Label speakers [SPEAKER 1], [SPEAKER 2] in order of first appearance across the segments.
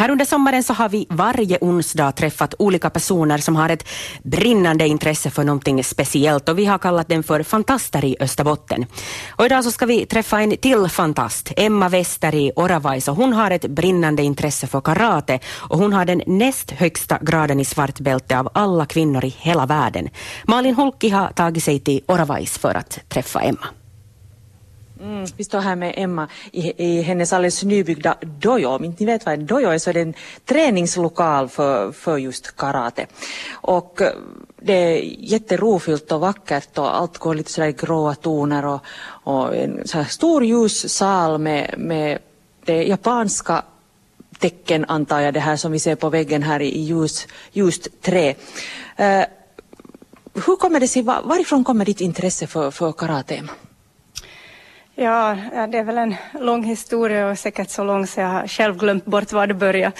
[SPEAKER 1] Här under sommaren så har vi varje onsdag träffat olika personer som har ett brinnande intresse för någonting speciellt och vi har kallat den för fantaster i Österbotten. Och idag så ska vi träffa en till fantast, Emma Wester i Oravais hon har ett brinnande intresse för karate och hon har den näst högsta graden i svart bälte av alla kvinnor i hela världen. Malin Holki har tagit sig till Oravais för att träffa Emma.
[SPEAKER 2] Mm, vi står här med Emma i, i hennes alldeles nybyggda dojo. Om inte ni vet vad en dojo är så är det en träningslokal för, för just karate. Och eh, det är jätterofyllt och vackert och allt går lite sådär i gråa toner och, och en så här stor ljus sal med, med det japanska tecken antar jag det här som vi ser på väggen här i ljus, ljust trä. Uh, hur kommer det sig, varifrån kommer ditt intresse för, för karate? Emma?
[SPEAKER 3] Ja, det är väl en lång historia och säkert så lång så jag har själv glömt bort var det började.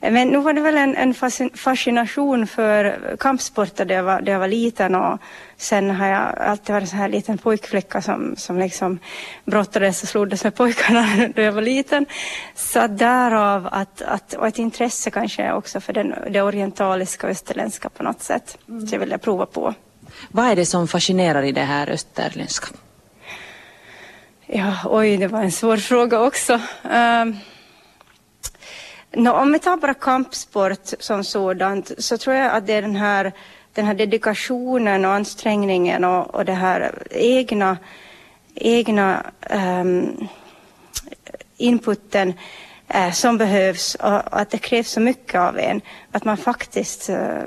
[SPEAKER 3] Men nu var det väl en, en fascination för kampsporter där jag, var, där jag var liten och sen har jag alltid varit en sån här liten pojkflicka som, som liksom brottades och slogs med pojkarna då jag var liten. Så därav att, att, och ett intresse kanske också för den, det orientaliska och österländska på något sätt. Mm. Så jag ville prova på.
[SPEAKER 2] Vad är det som fascinerar i det här österländska?
[SPEAKER 3] Ja, oj, det var en svår fråga också. Ehm, um, no, om vi tar bara kampsport som sådant så tror jag att det är den här, den här dedikationen och ansträngningen och, och det här egna, egna um, inputen uh, som behövs och, att det krävs så mycket av en. Att man faktiskt uh,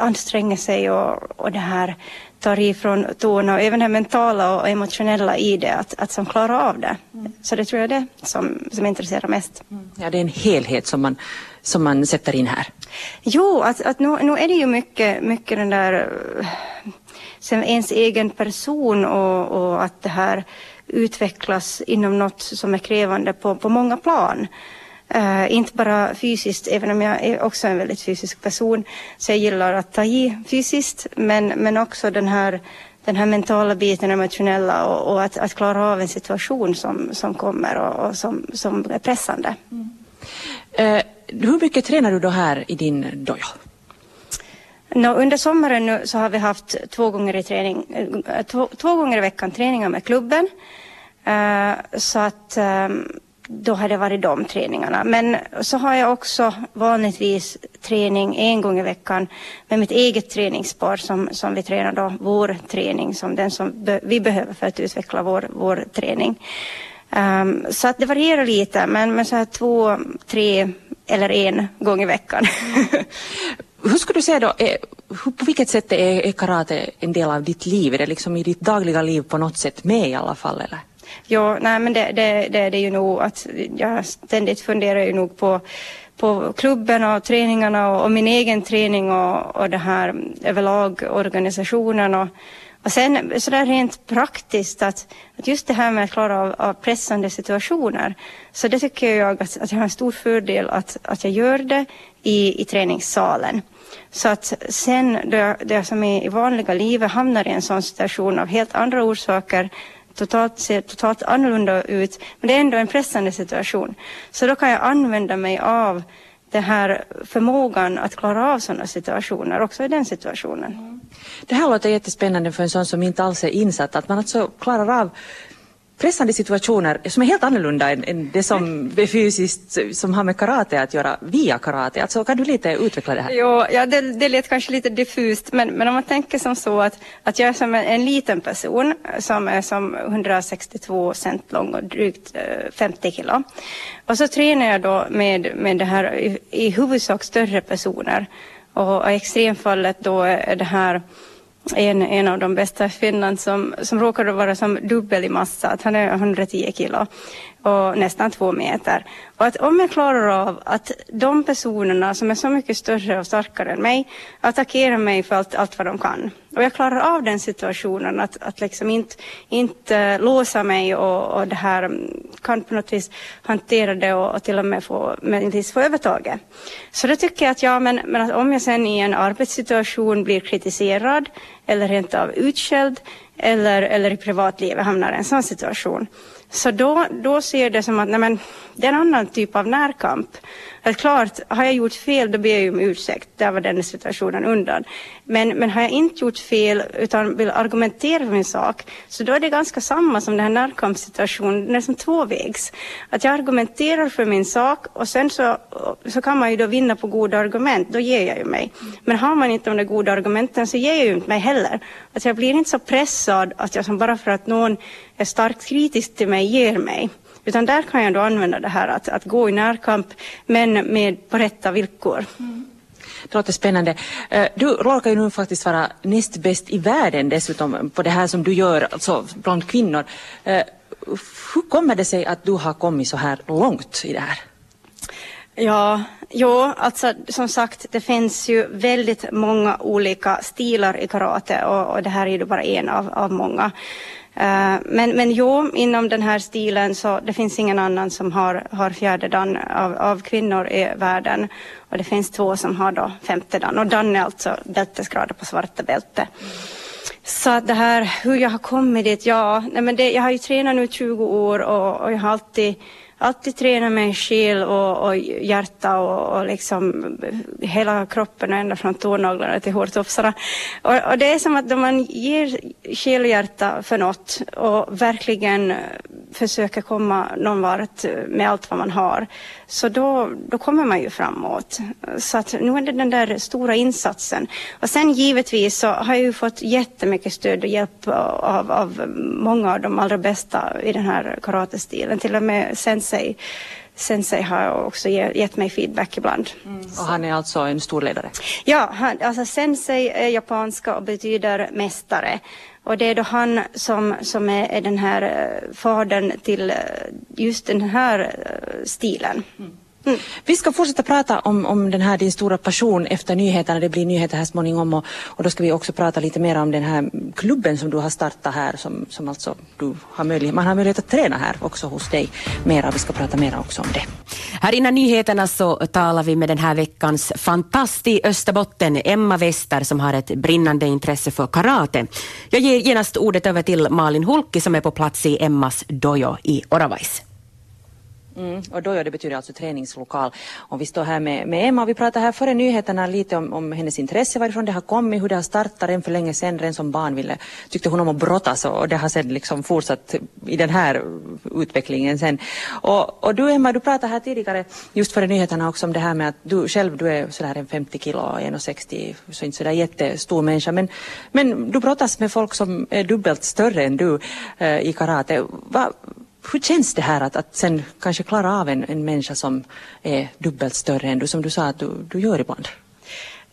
[SPEAKER 3] anstränger sig och, och det här tar ifrån tårna och även det mentala och emotionella i det, att, att som klarar av det. Mm. Så det tror jag är det som, som intresserar mest.
[SPEAKER 2] Mm. Ja, det är en helhet som man, som man sätter in här.
[SPEAKER 3] Jo, att, att nu, nu är det ju mycket, mycket den där sen ens egen person och, och att det här utvecklas inom något som är krävande på, på många plan. Uh, inte bara fysiskt, även om jag är också en väldigt fysisk person, så jag gillar att ta i fysiskt, men, men också den här, den här mentala biten, emotionella och, och att, att, klara av en situation som, som kommer och, och som, som är pressande. Mm.
[SPEAKER 2] Uh, hur mycket tränar du då här i din dojo?
[SPEAKER 3] No, under sommaren nu så har vi haft två gånger i, träning, eh, två, två gånger i veckan träningar med klubben. Uh, så att um, då har det varit de träningarna. Men så har jag också vanligtvis träning en gång i veckan med mitt eget träningspar som, som vi tränar då vår träning som den som be vi behöver för att utveckla vår, vår träning. Um, så att det varierar lite men, men så här två, tre eller en gång i veckan.
[SPEAKER 2] Hur skulle du säga då, eh, är, på vilket sätt är, är karate en del av ditt liv? Är det liksom i ditt dagliga liv på något sätt med i alla fall eller?
[SPEAKER 3] Ja, nej men det, det, det är det ju nog att jag ständigt funderar ju nog på på klubben och träningarna och, och, min egen träning och, och det här överlag organisationen och, och sen sådär rent praktiskt att, att just det här med att klara av, av pressande situationer så det tycker jag att, att jag har en stor fördel att, att jag gör det i, i träningssalen. Så att sen då jag, då jag som i vanliga livet hamnar i en sån situation av helt andra orsaker totalt, ser totalt annorlunda ut, men det är ändå en pressande situation. Så då kan jag använda mig av den här förmågan att klara av sådana situationer, också i den situationen. Mm.
[SPEAKER 2] Det här låter jättespännande för en sån som inte alls är insatt, att man alltså klarar av pressande situationer som är helt annorlunda än, än det som är fysiskt, som har med karate att göra via karate. Alltså kan du lite utveckla det här?
[SPEAKER 3] Jo, ja, det, det lät kanske lite diffust, men, men om man tänker som så att, att jag är som en, en liten person som är som 162 cent lång och drygt eh, 50 kilo. Och så tränar jag då med, med det här i, i huvudsak större personer. Och i extremfallet då är det här en, en av de bästa i Finland som, som råkade vara som dubbel i massa, att han är 110 kilo och nästan två meter. Och att om jag klarar av att de personerna som är så mycket större och starkare än mig attackerar mig för allt, allt vad de kan. Och jag klarar av den situationen, att, att liksom inte, inte låsa mig och, och det här mm, kan på något vis hantera det och, och till och med få, möjligtvis få övertaget. Så då tycker jag att ja, men, men att om jag sen i en arbetssituation blir kritiserad eller rent av utskälld eller, eller i privatlivet hamnar i en sån situation så då, då ser det som att nej men, det är en annan typ av närkamp. För klart, har jag gjort fel då ber jag ju om ursäkt, där var den situationen undan. Men, men har jag inte gjort fel utan vill argumentera för min sak, så då är det ganska samma som den här närkampssituationen, den är som tvåvägs. Att jag argumenterar för min sak och sen så, så kan man ju då vinna på goda argument, då ger jag ju mig. Men har man inte de där goda argumenten så ger jag ju inte mig heller. Att jag blir inte så pressad att jag som bara för att någon är starkt kritisk till mig ger mig. Utan där kan jag då använda det här att, att gå i närkamp men med på rätta villkor. Mm.
[SPEAKER 2] Det låter spännande. Eh, du råkar ju nu faktiskt vara näst bäst i världen dessutom på det här som du gör alltså bland kvinnor. Eh, hur kommer det sig att du har kommit så här långt i det här?
[SPEAKER 3] Ja, jo, alltså som sagt, det finns ju väldigt många olika stilar i karate och, och det här är ju bara en av, av många. Eh, men, men jo, inom den här stilen så det finns ingen annan som har, har fjärde dan av, av kvinnor i världen. Och det finns två som har då femte dan och dan är alltså bältesgrader på svarta bälte. Så det här hur jag har kommit dit, ja, nej men det, jag har ju tränat nu 20 år och, och jag har alltid alltid träna med själ och, och hjärta och, och liksom hela kroppen ända från tånaglarna till hårtofsarna. Och, och, det är som att om man ger själ och hjärta för något och verkligen försöker komma någon vart med allt vad man har, så då, då kommer man ju framåt. Så att nu är det den där stora insatsen. Och sen givetvis så har jag ju fått jättemycket stöd och hjälp av, av många av de allra bästa i den här karatestilen. Till och med sensei Sensei har också gett mig feedback ibland. Mm.
[SPEAKER 2] Och han är alltså en stor ledare?
[SPEAKER 3] Ja, han, alltså sensei är japanska och betyder mästare. Och det är då han som, som är, är den här eh, fadern till eh, just den här eh, stilen. Mm.
[SPEAKER 2] Mm. Vi ska fortsätta prata om, om den här din stora passion efter nyheterna. Det blir nyheter här småningom och, och då ska vi också prata lite mer om den här klubben som du har startat här som, som alltså du har möjlighet, man har möjlighet att träna här också hos dig mera. Vi ska prata mer också om det.
[SPEAKER 1] Här innan nyheterna så talar vi med den här veckans fantast i Österbotten, Emma Wester som har ett brinnande intresse för karate. Jag ger genast ordet över till Malin Hulki som är på plats i Emmas dojo i Oravais.
[SPEAKER 2] Mm, och dojo det betyder alltså träningslokal. Och vi står här med, med Emma och vi pratar här före nyheterna lite om, om hennes intresse, varifrån det har kommit, hur det har startat redan för länge sedan. Redan som barn ville, tyckte hon om att brottas och det har sedan liksom fortsatt i den här utvecklingen sen. Och, och du Emma, du pratade här tidigare just före nyheterna också om det här med att du själv du är sådär en 50 kilo, 1,60 så inte sådär jättestor människa men, men du brottas med folk som är dubbelt större än du eh, i karate. Va, hur känns det här att, att sen kanske klara av en, en människa som är dubbelt större än du, som du sa att du, du gör ibland?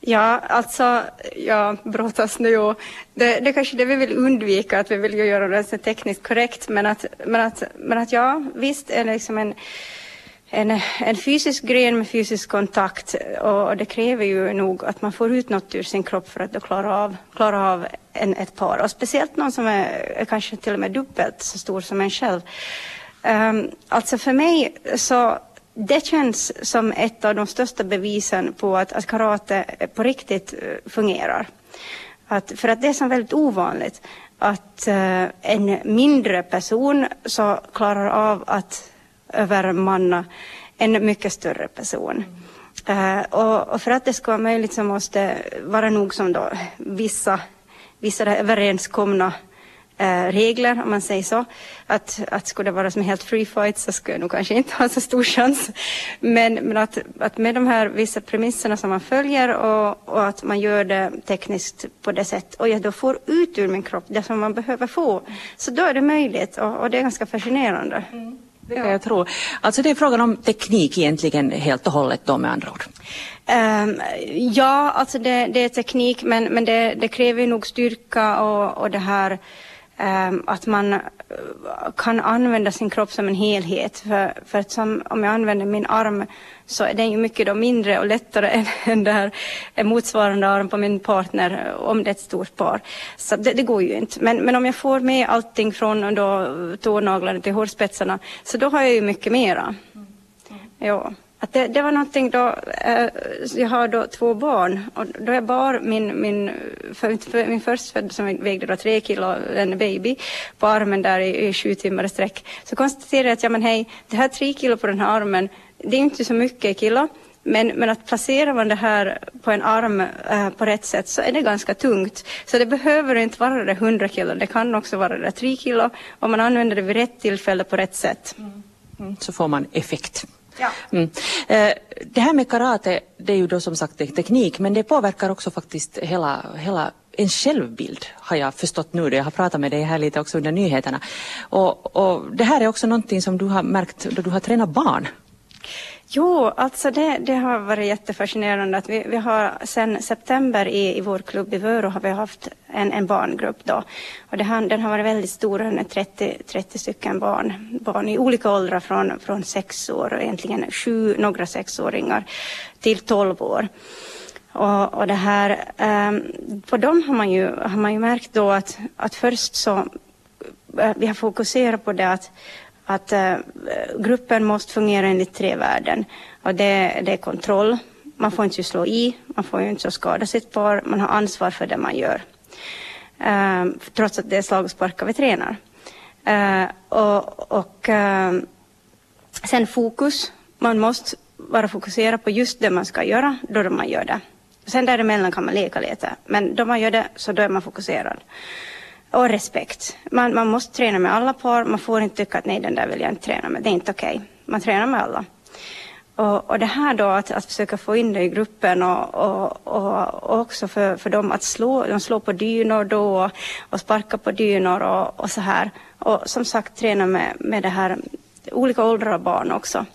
[SPEAKER 3] Ja, alltså, jag brottas nu och det, det är kanske det vi vill undvika, att vi vill göra det tekniskt korrekt, men att, men att, men att ja, visst är det liksom en en, en fysisk gren med fysisk kontakt och det kräver ju nog att man får ut något ur sin kropp för att då klara av, klara av en, ett par och speciellt någon som är, är kanske till och med dubbelt så stor som en själv. Um, alltså för mig så det känns som ett av de största bevisen på att, att karate på riktigt eh, fungerar. Att, för att det är så väldigt ovanligt att uh, en mindre person så klarar av att övermanna en mycket större person. Uh, och, och, för att det ska vara möjligt så måste vara nog som då vissa, vissa överenskomna uh, regler, om man säger så. Att, att skulle det vara som helt free fight så skulle jag nog kanske inte ha så stor chans. Men, men att, att med de här vissa premisserna som man följer och, och att man gör det tekniskt på det sätt och jag då får ut ur min kropp det som man behöver få. Så då är det möjligt och, och det är ganska fascinerande. Mm.
[SPEAKER 2] Det kan jag tro. Alltså det är frågan om teknik egentligen helt och hållet då med andra ord.
[SPEAKER 3] Um, ja, alltså det, det, är teknik men, men det, det kräver nog styrka och, och det här att man kan använda sin kropp som en helhet. För, för att som, om jag använder min arm så är den ju mycket då mindre och lättare än, än det här motsvarande arm på min partner om det är ett stort par. Så det, det, går ju inte. Men, men om jag får med allting från då tånaglarna till hårspetsarna så då har jag ju mycket mera. Mm. Ja. Att det, det, var någonting då, eh, jag har då två barn och då jag bar min, min, för, för, min förstfödda som vägde då tre kilo, en baby, på armen där i, i sju timmar i sträck, så konstaterade jag att ja men hej, det här tre kilo på den här armen, det är inte så mycket i kilo, Men, men att placera man det här på en arm äh, på rätt sätt så är det ganska tungt. Så det behöver inte vara det 100 kilo, det kan också vara det 3 kilo om man använder det vid rätt tillfälle på rätt sätt. Mm.
[SPEAKER 2] Mm, så får man effekt. Ja. Mm. Eh, det här med karate, det är ju då som sagt teknik, men det påverkar också faktiskt hela, hela en självbild har jag förstått nu då jag har pratat med dig här lite också under nyheterna. Och, och det här är också någonting som du har märkt då du har tränat barn.
[SPEAKER 3] Jo, alltså det, det har varit jättefascinerande att vi, vi har sedan september i, i vår klubb i Vörå har vi haft en, en barngrupp då. Och det har, den har varit väldigt stor, den är 30, 30 stycken barn, barn i olika åldrar från, från sex år och egentligen sju, några sexåringar till tolv år. Och, och det här, um, på dem har man ju, har man ju märkt då att, att först så eh, vi har fokuserat på det att att eh, gruppen måste fungera enligt tre värden. Och det, det är kontroll, man får inte slå i, man får inte skada sitt par, man har ansvar för det man gör. Eh, trots att det är slag och sparkar vi tränar. Eh, och, och eh, sen fokus, man måste vara fokuserad på just det man ska göra då man gör det. Sen däremellan kan man leka lite, men då man gör det så då är man fokuserad och respekt. Man, man måste träna med alla par, man får inte tycka att nej den där vill jag inte träna med, det är inte okej. Okay. Man tränar med alla. Och, och, det här då att, att försöka få in det i gruppen och, och, och också för, för dem att slå, de slår på dynor då och sparkar på dynor och, och så här. Och som sagt träna med, med det här olika åldrar av barn också.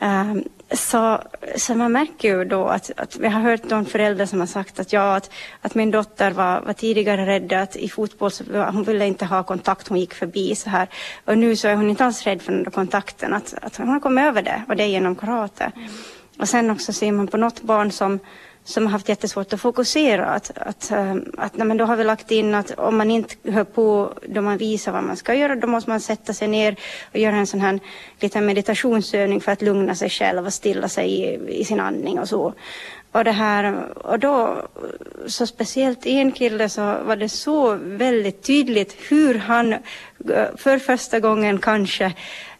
[SPEAKER 3] Um, så, så man märker ju då att, att vi har hört någon förälder som har sagt att ja, att, att min dotter var, var tidigare rädd att i fotboll så hon ville inte ha kontakt, hon gick förbi så här. Och nu så är hon inte alls rädd för den kontakten, att, att hon har kommit över det och det är genom karate. Mm. Och sen också ser man på något barn som som har haft jättesvårt att fokusera. Att, att, ehm, att, nej, men då har vi lagt in att om man inte hör på då man visar vad man ska göra, då måste man sätta sig ner och göra en sån här liten meditationsövning för att lugna sig själv och stilla sig i, i sin andning och så. Och, det här, och då, så speciellt en kille så var det så väldigt tydligt hur han eh, för första gången kanske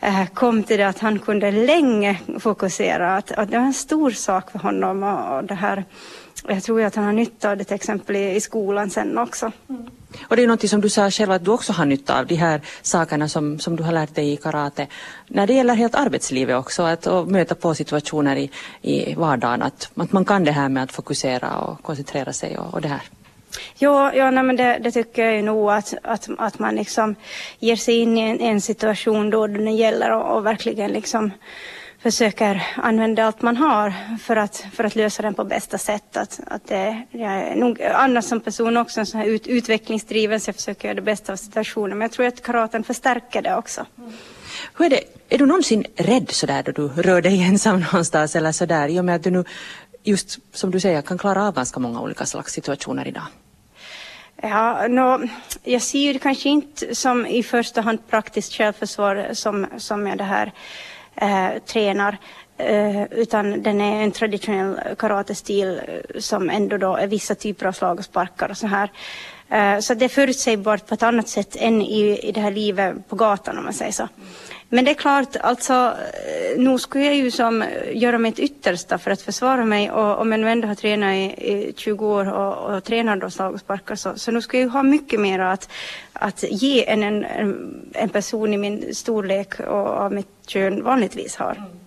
[SPEAKER 3] Eh, kom till det att han kunde länge fokusera. Att, att det var en stor sak för honom. Och, och det här, jag tror att han har nytta av det till exempel i, i skolan sen också. Mm.
[SPEAKER 2] Och det är något som du sa själv att du också har nytta av, de här sakerna som, som du har lärt dig i karate. När det gäller helt arbetslivet också, att möta på situationer i, i vardagen, att, att man kan det här med att fokusera och koncentrera sig och, och det här.
[SPEAKER 3] Ja, ja nej, men det, det, tycker jag ju nog att, att, att man liksom ger sig in i en, en situation då det gäller och, och verkligen liksom försöker använda allt man har för att, för att lösa den på bästa sätt. Att, att det, jag är nog annars som person också en sån här ut, utvecklingsdriven så jag försöker göra det bästa av situationen. Men jag tror att karaten förstärker det också. Mm.
[SPEAKER 2] Hur är det, är du någonsin rädd sådär då du rör dig ensam någonstans eller sådär i och med att du nu just som du säger kan klara av ganska många olika slags situationer idag?
[SPEAKER 3] Ja, no, jag ser det kanske inte som i första hand praktiskt självförsvar som, som jag det här eh, tränar. Eh, utan den är en traditionell karatestil eh, som ändå då är vissa typer av slag och sparkar och så här. Eh, så det är förutsägbart på ett annat sätt än i, i det här livet på gatan om man säger så. Men det är klart, alltså, eh, nu skulle jag ju som eh, göra mitt yttersta för att försvara mig och om jag nu ändå har tränat i, i 20 år och, och tränar då slag och sparkar så, så nu skulle jag ju ha mycket mer att, att ge än en, en, en person i min storlek och av mitt kön vanligtvis har. Mm.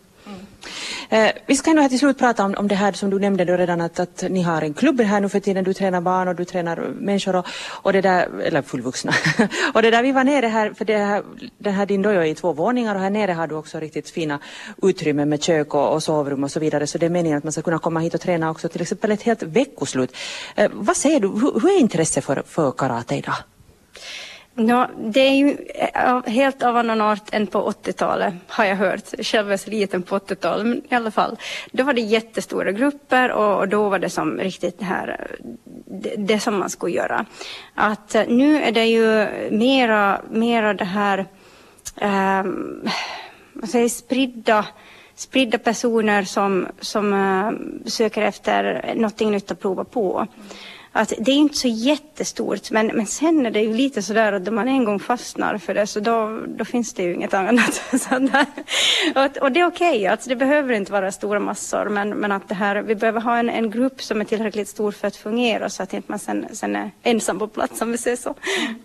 [SPEAKER 2] Eh, vi ska ändå här till slut prata om, om det här som du nämnde då redan att, att ni har en klubb här nu för tiden. Du tränar barn och du tränar människor och, och det där, eller fullvuxna. och det där vi var nere här, för det här, den här din dojo är i två våningar och här nere har du också riktigt fina utrymmen med kök och, och sovrum och så vidare. Så det är meningen att man ska kunna komma hit och träna också till exempel ett helt veckoslut. Eh, vad säger du, hur, hur är intresset för, för karate idag?
[SPEAKER 3] Ja, det är ju eh, helt av annan art än på 80-talet har jag hört. Själv är så liten på 80-talet, men i alla fall. Då var det jättestora grupper och, och då var det som riktigt det här, det, det, som man skulle göra. Att eh, nu är det ju mera, mera det här, um, vad säger, spridda spridda personer som, som uh, söker efter någonting nytt att prova på
[SPEAKER 4] att det är inte så jättestort men, men sen är det ju lite sådär att om man en gång fastnar för det så då, då finns det ju inget annat. och, och, det är okej, okay, alltså det behöver inte vara stora massor men, men att det här, vi behöver ha en, en grupp som är tillräckligt stor för att fungera så att inte man sen, sen är ensam på plats om vi säger så. Mm.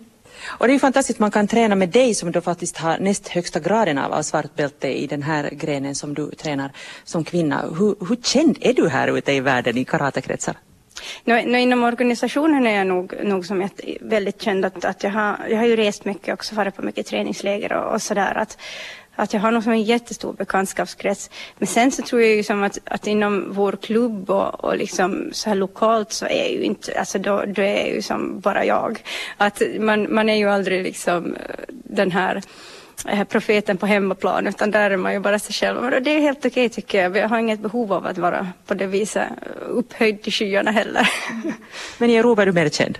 [SPEAKER 2] Och det är fantastiskt, man kan träna med dig som då faktiskt har näst högsta graden av, av svart bälte i den här grenen som du tränar som kvinna. Hur, hur känd är du här ute i världen i karatekretsar?
[SPEAKER 4] No, no, inom organisationen är jag nog, nog som ett, väldigt känd att, att jag, har, jag har ju rest mycket också, varit på mycket träningsläger och, och sådär. Att, att jag har nog som en jättestor bekantskapskrets. Men sen så tror jag ju som att, att inom vår klubb och, och liksom så här lokalt så är ju inte, alltså då, då är jag ju som bara jag. Att man, man är ju aldrig liksom den här profeten på hemmaplan utan där är man ju bara sig själv. Och det är helt okej tycker jag. Jag har inget behov av att vara på det viset upphöjd till skyarna heller.
[SPEAKER 2] Men i Europa är du mer känd?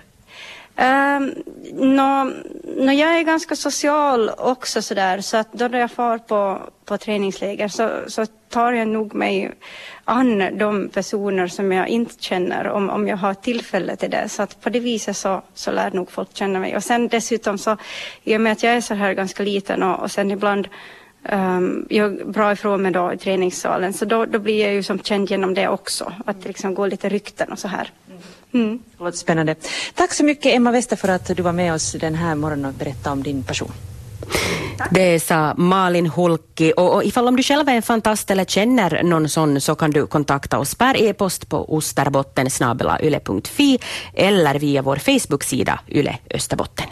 [SPEAKER 4] Um, no, no, jag är ganska social också sådär så att då jag far på, på träningsläger så, så tar jag nog mig an de personer som jag inte känner om, om jag har tillfälle till det. Så att på det viset så, så lär nog folk känna mig. Och sen dessutom så, i och med att jag är så här ganska liten och, och sen ibland um, jag bra ifrån mig då i träningssalen så då, då blir jag ju som känd genom det också. Att det liksom går lite rykten och så här.
[SPEAKER 2] Mm. Det låter spännande. Tack så mycket Emma Wester för att du var med oss den här morgonen och berättade om din passion.
[SPEAKER 1] Det sa Malin Hulki. Och, och ifall om du själv är en fantast eller känner någon sån så kan du kontakta oss per e-post på osterbotten eller via vår Facebook-sida Yle Österbotten.